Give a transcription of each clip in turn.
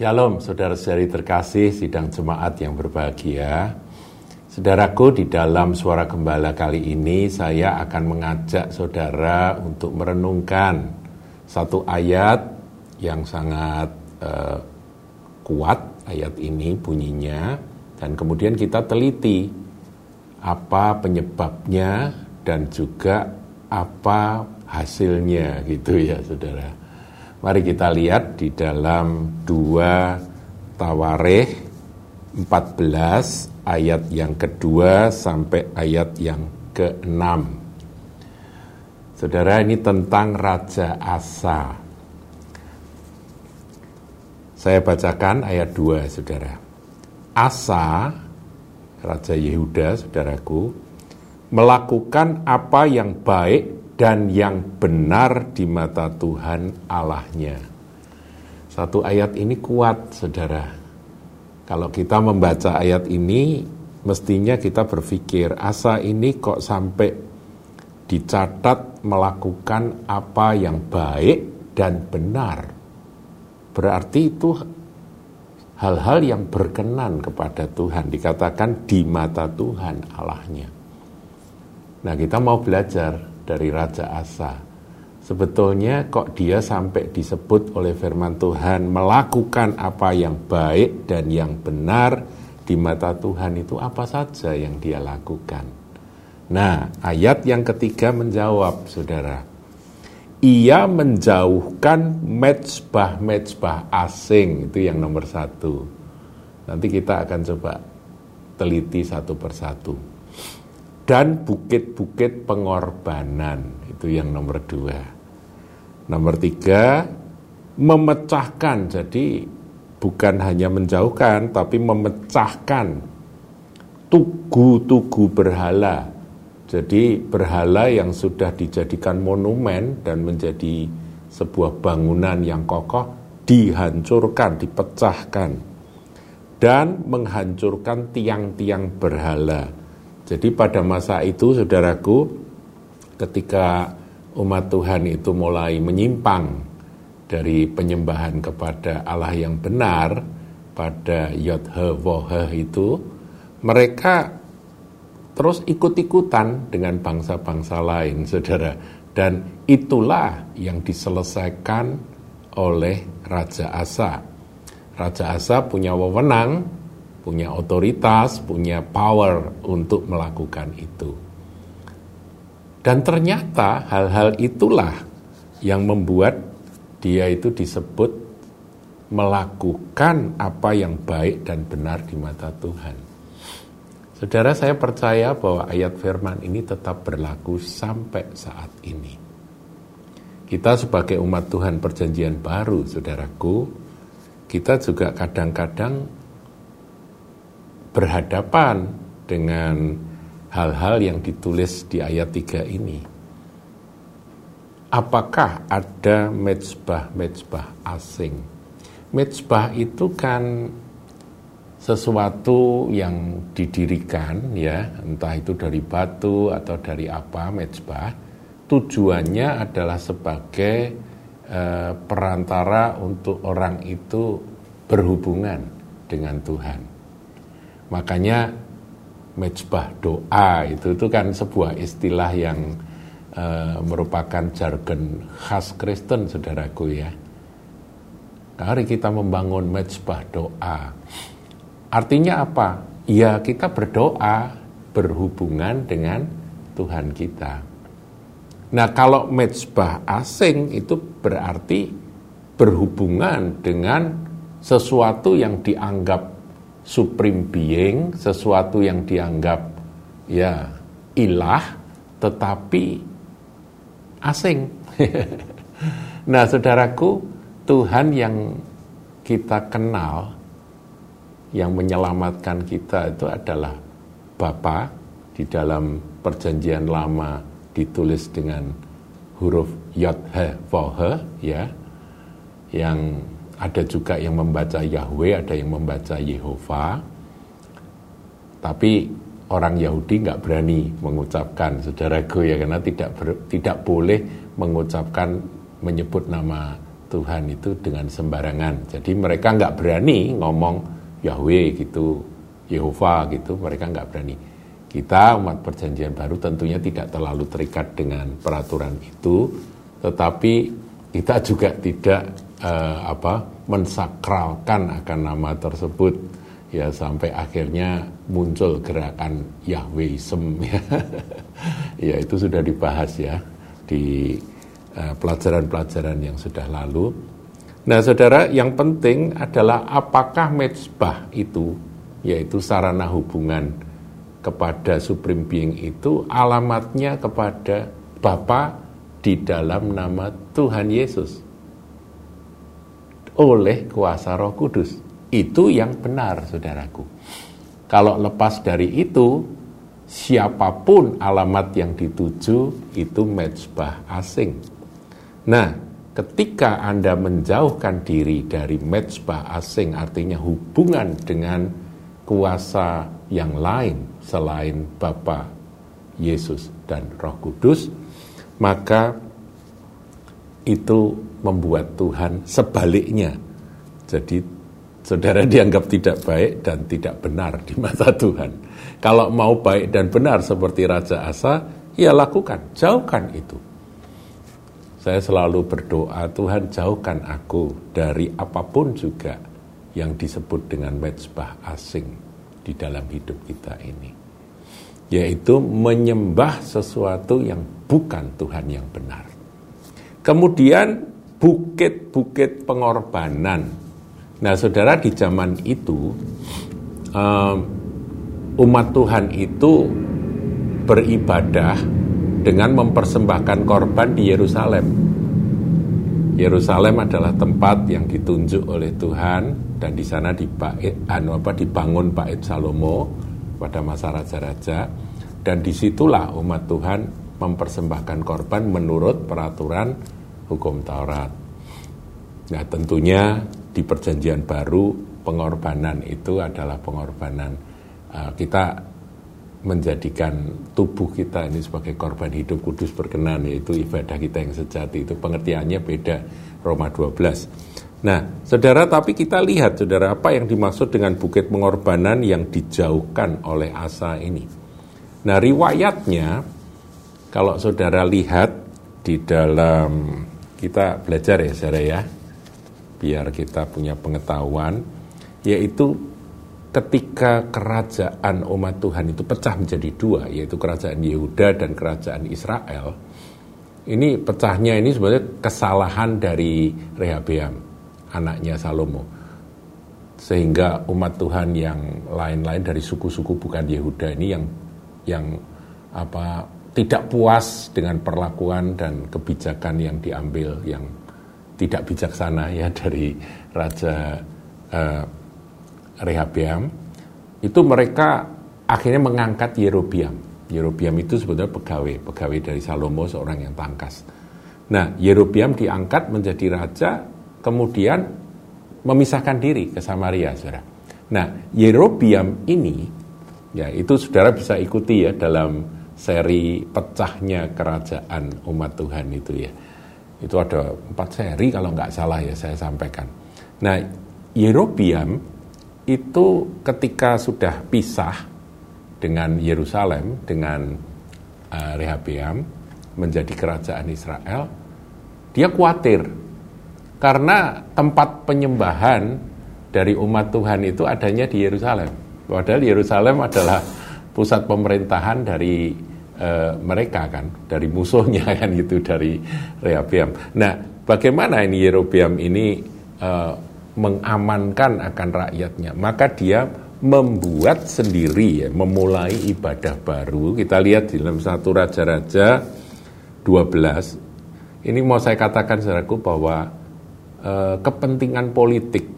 Shalom, saudara-saudari terkasih, sidang jemaat yang berbahagia. Saudaraku, di dalam suara gembala kali ini saya akan mengajak saudara untuk merenungkan satu ayat yang sangat uh, kuat, ayat ini bunyinya, dan kemudian kita teliti apa penyebabnya dan juga apa hasilnya gitu ya saudara. Mari kita lihat di dalam dua Tawareh 14 ayat yang kedua sampai ayat yang keenam. Saudara ini tentang Raja Asa. Saya bacakan ayat 2 saudara. Asa, Raja Yehuda saudaraku, melakukan apa yang baik dan yang benar di mata Tuhan Allahnya. Satu ayat ini kuat, saudara. Kalau kita membaca ayat ini, mestinya kita berpikir, asa ini kok sampai dicatat melakukan apa yang baik dan benar. Berarti itu hal-hal yang berkenan kepada Tuhan, dikatakan di mata Tuhan Allahnya. Nah kita mau belajar dari Raja Asa. Sebetulnya kok dia sampai disebut oleh firman Tuhan melakukan apa yang baik dan yang benar di mata Tuhan itu apa saja yang dia lakukan. Nah, ayat yang ketiga menjawab, saudara. Ia menjauhkan mezbah-mezbah asing, itu yang nomor satu. Nanti kita akan coba teliti satu persatu dan bukit-bukit pengorbanan. Itu yang nomor dua. Nomor tiga memecahkan. Jadi bukan hanya menjauhkan tapi memecahkan tugu-tugu berhala. Jadi berhala yang sudah dijadikan monumen dan menjadi sebuah bangunan yang kokoh dihancurkan, dipecahkan. Dan menghancurkan tiang-tiang berhala jadi pada masa itu saudaraku ketika umat Tuhan itu mulai menyimpang dari penyembahan kepada Allah yang benar pada Yodhe Wohe itu mereka terus ikut-ikutan dengan bangsa-bangsa lain saudara. Dan itulah yang diselesaikan oleh Raja Asa. Raja Asa punya wewenang punya otoritas, punya power untuk melakukan itu. Dan ternyata hal-hal itulah yang membuat dia itu disebut melakukan apa yang baik dan benar di mata Tuhan. Saudara, saya percaya bahwa ayat firman ini tetap berlaku sampai saat ini. Kita sebagai umat Tuhan perjanjian baru, saudaraku, kita juga kadang-kadang berhadapan dengan hal-hal yang ditulis di ayat 3 ini. Apakah ada mezbah-mezbah asing? Mezbah itu kan sesuatu yang didirikan ya, entah itu dari batu atau dari apa mezbah, tujuannya adalah sebagai eh, perantara untuk orang itu berhubungan dengan Tuhan. Makanya mejbah doa itu itu kan sebuah istilah yang uh, merupakan jargon khas Kristen, saudaraku ya. Mari kita membangun mejbah doa. Artinya apa? Ya kita berdoa berhubungan dengan Tuhan kita. Nah kalau mejbah asing itu berarti berhubungan dengan sesuatu yang dianggap supreme being, sesuatu yang dianggap ya ilah, tetapi asing. nah, saudaraku, Tuhan yang kita kenal, yang menyelamatkan kita itu adalah Bapa di dalam perjanjian lama ditulis dengan huruf Yod He He ya yang ada juga yang membaca Yahweh, ada yang membaca Yehova. Tapi orang Yahudi nggak berani mengucapkan saudaraku ya karena tidak ber, tidak boleh mengucapkan menyebut nama Tuhan itu dengan sembarangan. Jadi mereka nggak berani ngomong Yahweh gitu, Yehova gitu, mereka nggak berani. Kita umat perjanjian baru tentunya tidak terlalu terikat dengan peraturan itu, tetapi kita juga tidak eh, apa mensakralkan akan nama tersebut ya sampai akhirnya muncul gerakan Yahweism ya. ya itu sudah dibahas ya di Eh, pelajaran-pelajaran yang sudah lalu. Nah, saudara, yang penting adalah apakah mezbah itu, yaitu sarana hubungan kepada Supreme Being itu alamatnya kepada Bapa di dalam nama Tuhan Yesus oleh kuasa Roh Kudus. Itu yang benar, saudaraku. Kalau lepas dari itu, siapa pun alamat yang dituju itu mezbah asing. Nah, ketika Anda menjauhkan diri dari mezbah asing, artinya hubungan dengan kuasa yang lain selain Bapa, Yesus, dan Roh Kudus, maka itu membuat Tuhan sebaliknya. Jadi saudara dianggap tidak baik dan tidak benar di mata Tuhan. Kalau mau baik dan benar seperti Raja Asa, ya lakukan, jauhkan itu. Saya selalu berdoa, Tuhan jauhkan aku dari apa pun juga yang disebut dengan mezbah asing di dalam hidup kita ini. Yaitu menyembah sesuatu yang bukan Tuhan yang benar. Kemudian bukit-bukit pengorbanan. Nah saudara di zaman itu, um, umat Tuhan itu beribadah dengan mempersembahkan korban di Yerusalem. Yerusalem adalah tempat yang ditunjuk oleh Tuhan dan di sana anu dibangun bait Salomo pada masa raja-raja dan di situlah umat Tuhan mempersembahkan korban menurut peraturan hukum Taurat. Nah tentunya di perjanjian baru pengorbanan itu adalah pengorbanan uh, kita menjadikan tubuh kita ini sebagai korban hidup kudus berkenan yaitu ibadah kita yang sejati itu pengertiannya beda Roma 12. Nah, saudara tapi kita lihat saudara apa yang dimaksud dengan bukit pengorbanan yang dijauhkan oleh Asa ini. Nah, riwayatnya kalau saudara lihat di dalam kita belajar ya saudara ya biar kita punya pengetahuan yaitu ketika kerajaan umat Tuhan itu pecah menjadi dua, yaitu kerajaan Yehuda dan kerajaan Israel, ini pecahnya ini sebenarnya kesalahan dari Rehabeam, anaknya Salomo. Sehingga umat Tuhan yang lain-lain dari suku-suku bukan Yehuda ini yang yang apa tidak puas dengan perlakuan dan kebijakan yang diambil yang tidak bijaksana ya dari raja uh, Rehabeam, itu mereka akhirnya mengangkat Yerobiam. Yerobiam itu sebetulnya pegawai, pegawai dari Salomo seorang yang tangkas. Nah, Yerobiam diangkat menjadi raja, kemudian memisahkan diri ke Samaria, saudara. Nah, Yerobiam ini, ya itu saudara bisa ikuti ya dalam seri pecahnya kerajaan umat Tuhan itu ya. Itu ada empat seri kalau nggak salah ya saya sampaikan. Nah, Yerobiam itu ketika sudah pisah dengan Yerusalem dengan uh, Rehabeam menjadi kerajaan Israel, dia khawatir karena tempat penyembahan dari umat Tuhan itu adanya di Yerusalem. Padahal Yerusalem adalah pusat pemerintahan dari uh, mereka kan, dari musuhnya kan gitu dari Rehabeam. Nah, bagaimana ini Yerobeam ini uh, mengamankan akan rakyatnya, maka dia membuat sendiri ya, memulai ibadah baru. Kita lihat di dalam satu raja-raja 12. Ini mau saya katakan saudaraku bahwa eh, kepentingan politik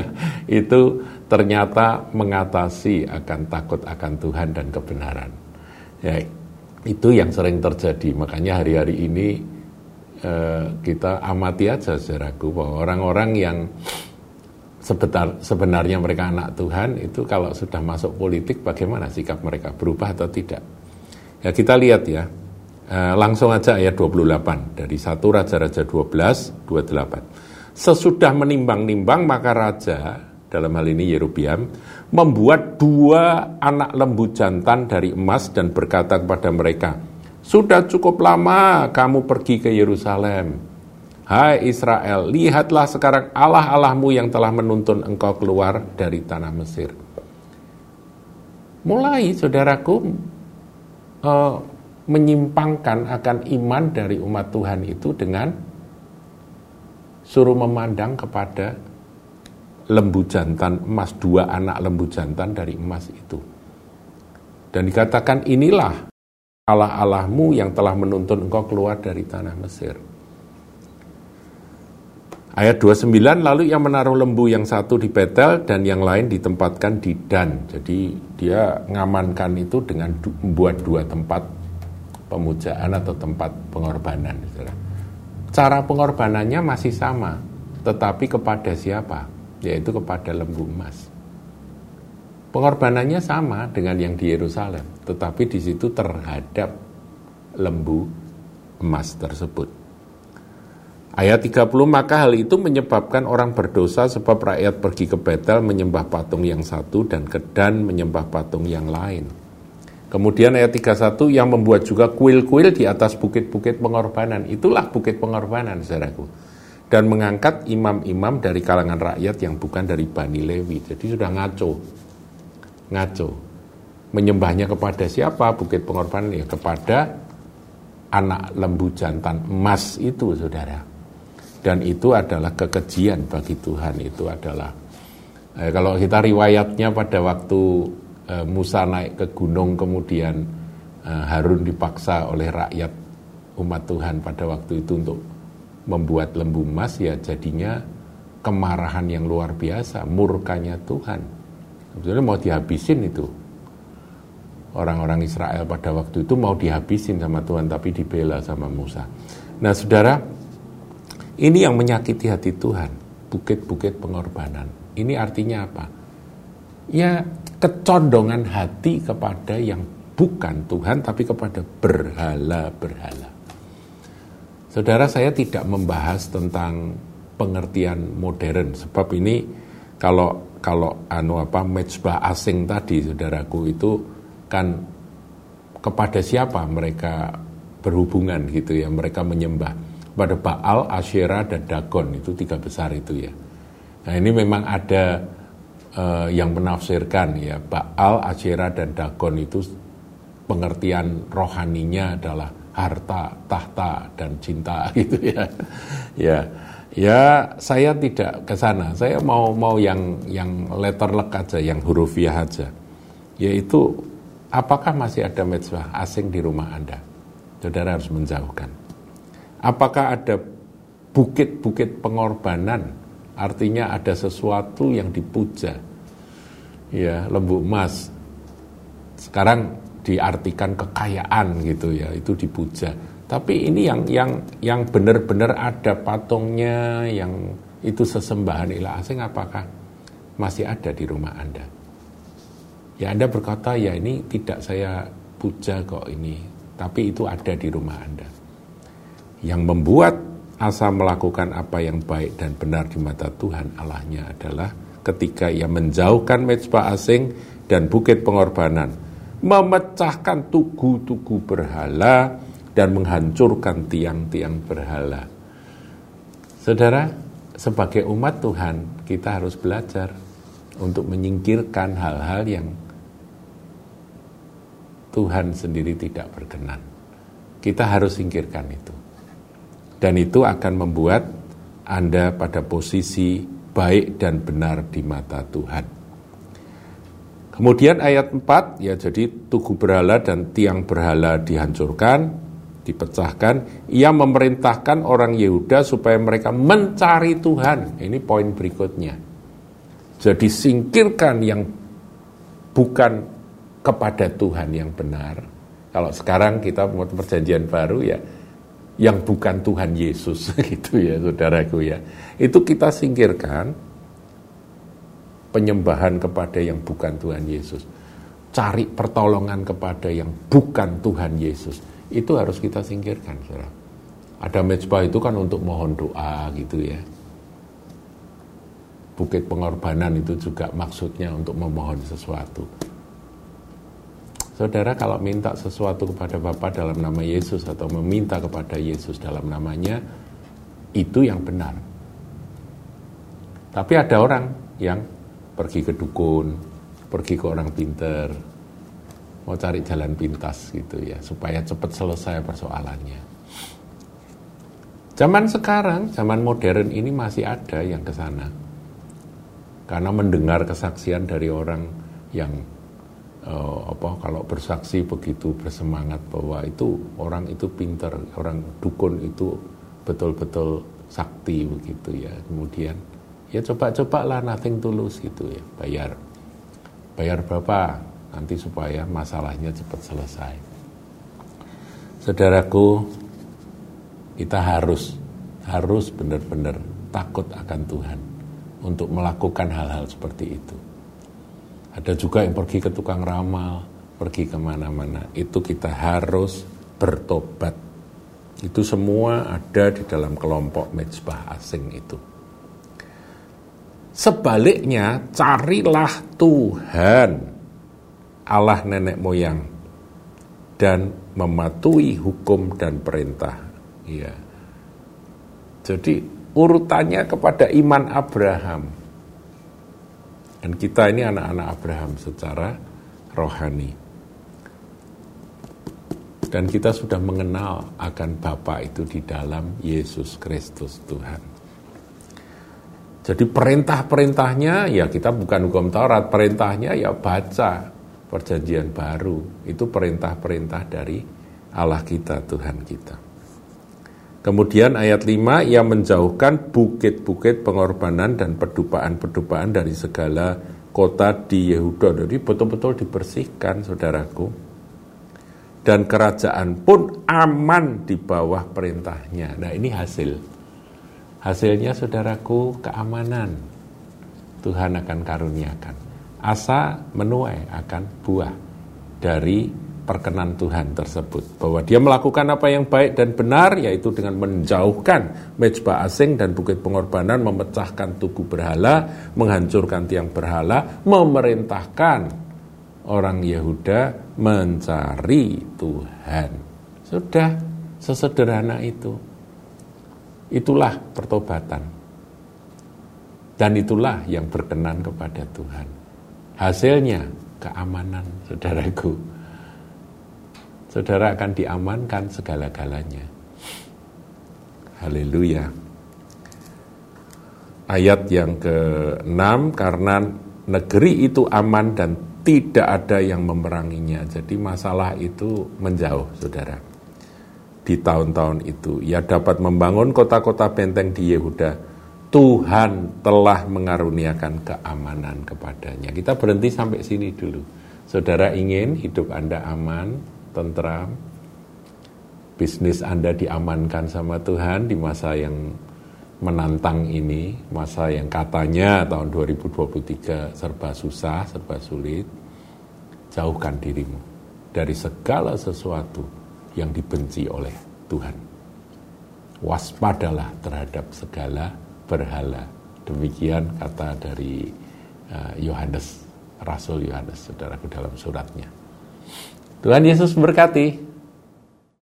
itu ternyata mengatasi akan takut akan Tuhan dan kebenaran. Ya, itu yang sering terjadi. Makanya hari-hari ini eh, kita amati aja saudaraku bahwa orang-orang yang sebetar, sebenarnya mereka anak Tuhan itu kalau sudah masuk politik bagaimana sikap mereka berubah atau tidak ya kita lihat ya Uh, langsung aja ayat 28 dari satu Raja-Raja 12 28. Sesudah menimbang-nimbang maka raja dalam hal ini Yerobiam membuat dua anak lembu jantan dari emas dan berkata kepada mereka, "Sudah cukup lama kamu pergi ke Yerusalem. Hai Israel, lihatlah sekarang Allah-Allahmu yang telah menuntun engkau keluar dari tanah Mesir." Mulai saudaraku uh, menyimpangkan akan iman dari umat Tuhan itu dengan suruh memandang kepada lembu jantan emas, dua anak lembu jantan dari emas itu. Dan dikatakan inilah Allah-Allahmu yang telah menuntun engkau keluar dari tanah Mesir. Ayat 29, lalu yang menaruh lembu yang satu di Betel dan yang lain ditempatkan di Dan. Jadi dia ngamankan itu dengan membuat dua tempat pemujaan atau tempat pengorbanan. Cara pengorbanannya masih sama, tetapi kepada siapa? Yaitu kepada lembu emas. Pengorbanannya sama dengan yang di Yerusalem, tetapi di situ terhadap lembu emas tersebut. Ayat 30, maka hal itu menyebabkan orang berdosa sebab rakyat pergi ke Betel menyembah patung yang satu dan ke Dan menyembah patung yang lain. Kemudian ayat 31 yang membuat juga kuil-kuil di atas bukit-bukit pengorbanan. Itulah bukit pengorbanan, saudaraku dan mengangkat imam-imam dari kalangan rakyat yang bukan dari Bani Lewi. Jadi sudah ngaco. Ngaco. Menyembahnya kepada siapa? Bukit pengorbanan ya kepada anak lembu jantan emas itu, Saudara. Dan itu adalah kekejian bagi Tuhan. Itu adalah eh, kalau kita riwayatnya pada waktu eh, Musa naik ke gunung kemudian eh, Harun dipaksa oleh rakyat umat Tuhan pada waktu itu untuk membuat lembu emas ya jadinya kemarahan yang luar biasa, murkanya Tuhan. Sebetulnya mau dihabisin itu. Orang-orang Israel pada waktu itu mau dihabisin sama Tuhan tapi dibela sama Musa. Nah saudara, ini yang menyakiti hati Tuhan, bukit-bukit pengorbanan. Ini artinya apa? Ya kecondongan hati kepada yang bukan Tuhan tapi kepada berhala-berhala. Saudara saya tidak membahas tentang pengertian modern sebab ini kalau kalau anu apa mezbah asing tadi saudaraku itu kan kepada siapa mereka berhubungan gitu ya mereka menyembah pada Baal, Asyera dan Dagon itu tiga besar itu ya. Nah ini memang ada uh, yang menafsirkan ya Baal, Asyera dan Dagon itu pengertian rohaninya adalah harta, tahta dan cinta gitu ya. Ya. Ya, saya tidak ke sana. Saya mau mau yang yang letterlek aja, yang hurufiah aja. Yaitu apakah masih ada mezbah asing di rumah Anda? Saudara harus menjauhkan. Apakah ada bukit-bukit pengorbanan? Artinya ada sesuatu yang dipuja. Ya, lembu emas. Sekarang diartikan kekayaan gitu ya itu dipuja. Tapi ini yang yang yang benar-benar ada patungnya yang itu sesembahan ilah asing apakah masih ada di rumah anda? Ya anda berkata ya ini tidak saya puja kok ini tapi itu ada di rumah anda. Yang membuat asa melakukan apa yang baik dan benar di mata Tuhan Allahnya adalah ketika ia menjauhkan mezbah asing dan bukit pengorbanan memecahkan tugu-tugu berhala dan menghancurkan tiang-tiang berhala. Saudara, sebagai umat Tuhan, kita harus belajar untuk menyingkirkan hal-hal yang Tuhan sendiri tidak berkenan. Kita harus singkirkan itu. Dan itu akan membuat Anda pada posisi baik dan benar di mata Tuhan. Kemudian ayat 4, ya jadi tugu berhala dan tiang berhala dihancurkan, dipecahkan. Ia memerintahkan orang Yehuda supaya mereka mencari Tuhan. Ini poin berikutnya. Jadi singkirkan yang bukan kepada Tuhan yang benar. Kalau sekarang kita mau perjanjian baru ya, yang bukan Tuhan Yesus gitu ya saudaraku ya. Itu kita singkirkan, penyembahan kepada yang bukan Tuhan Yesus. Cari pertolongan kepada yang bukan Tuhan Yesus. itu harus kita singkirkan, saudara. Ada mezbah itu kan untuk mohon doa gitu ya. Bukit pengorbanan itu juga maksudnya untuk memohon sesuatu. Saudara kalau minta sesuatu kepada Bapa dalam nama Yesus atau meminta kepada Yesus dalam namanya, itu yang benar. Tapi ada orang yang pergi ke dukun, pergi ke orang pinter, mau cari jalan pintas gitu ya, supaya cepat selesai persoalannya. Zaman sekarang, zaman modern ini masih ada yang ke sana. Karena mendengar kesaksian dari orang yang uh, apa kalau bersaksi begitu bersemangat bahwa itu orang itu pinter, orang dukun itu betul-betul sakti begitu ya. Kemudian ya coba-coba lah nothing tulus gitu ya, bayar. Bayar berapa nanti supaya masalahnya cepat selesai. Saudaraku, kita harus harus benar-benar takut akan Tuhan untuk melakukan hal-hal seperti itu. Ada juga yang pergi ke tukang ramal, pergi ke mana-mana. Itu kita harus bertobat. Itu semua ada di dalam kelompok mezbah asing itu. Sebaliknya, carilah Tuhan, Allah nenek moyang, dan mematuhi hukum dan perintah. Ya. Jadi urutannya kepada iman Abraham dan kita ini anak-anak Abraham secara rohani. Dan kita sudah mengenal akan Bapa itu di dalam Yesus Kristus Tuhan. Jadi perintah-perintahnya ya kita bukan hukum Taurat, perintahnya ya baca perjanjian baru. Itu perintah-perintah dari Allah kita, Tuhan kita. Kemudian ayat 5, ia menjauhkan bukit-bukit pengorbanan dan pedupaan-pedupaan dari segala kota di Yehuda. Jadi betul-betul dibersihkan, saudaraku. Dan kerajaan pun aman di bawah perintahnya. Nah ini hasil. Hasilnya, saudaraku, keamanan. Tuhan akan karuniakan. Asa menuai akan buah dari perkenan Tuhan tersebut bahwa dia melakukan apa yang baik dan benar yaitu dengan menjauhkan mezbah asing dan bukit pengorbanan memecahkan tugu berhala menghancurkan tiang berhala memerintahkan orang Yehuda mencari Tuhan sudah sesederhana itu itulah pertobatan dan itulah yang berkenan kepada Tuhan hasilnya keamanan saudaraku saudara akan diamankan segala-galanya. Haleluya. Ayat yang ke-6, karena negeri itu aman dan tidak ada yang memeranginya. Jadi masalah itu menjauh, saudara. Di tahun-tahun itu, ia dapat membangun kota-kota benteng di Yehuda. Tuhan telah mengaruniakan keamanan kepadanya. Kita berhenti sampai sini dulu. Saudara ingin hidup Anda aman, tentram, bisnis Anda diamankan sama Tuhan di masa yang menantang ini, masa yang katanya tahun 2023 serba susah, serba sulit, jauhkan dirimu dari segala sesuatu yang dibenci oleh Tuhan. Waspadalah terhadap segala berhala. Demikian kata dari uh, Yohanes, Rasul Yohanes, saudaraku dalam suratnya. Tuhan Yesus berkati.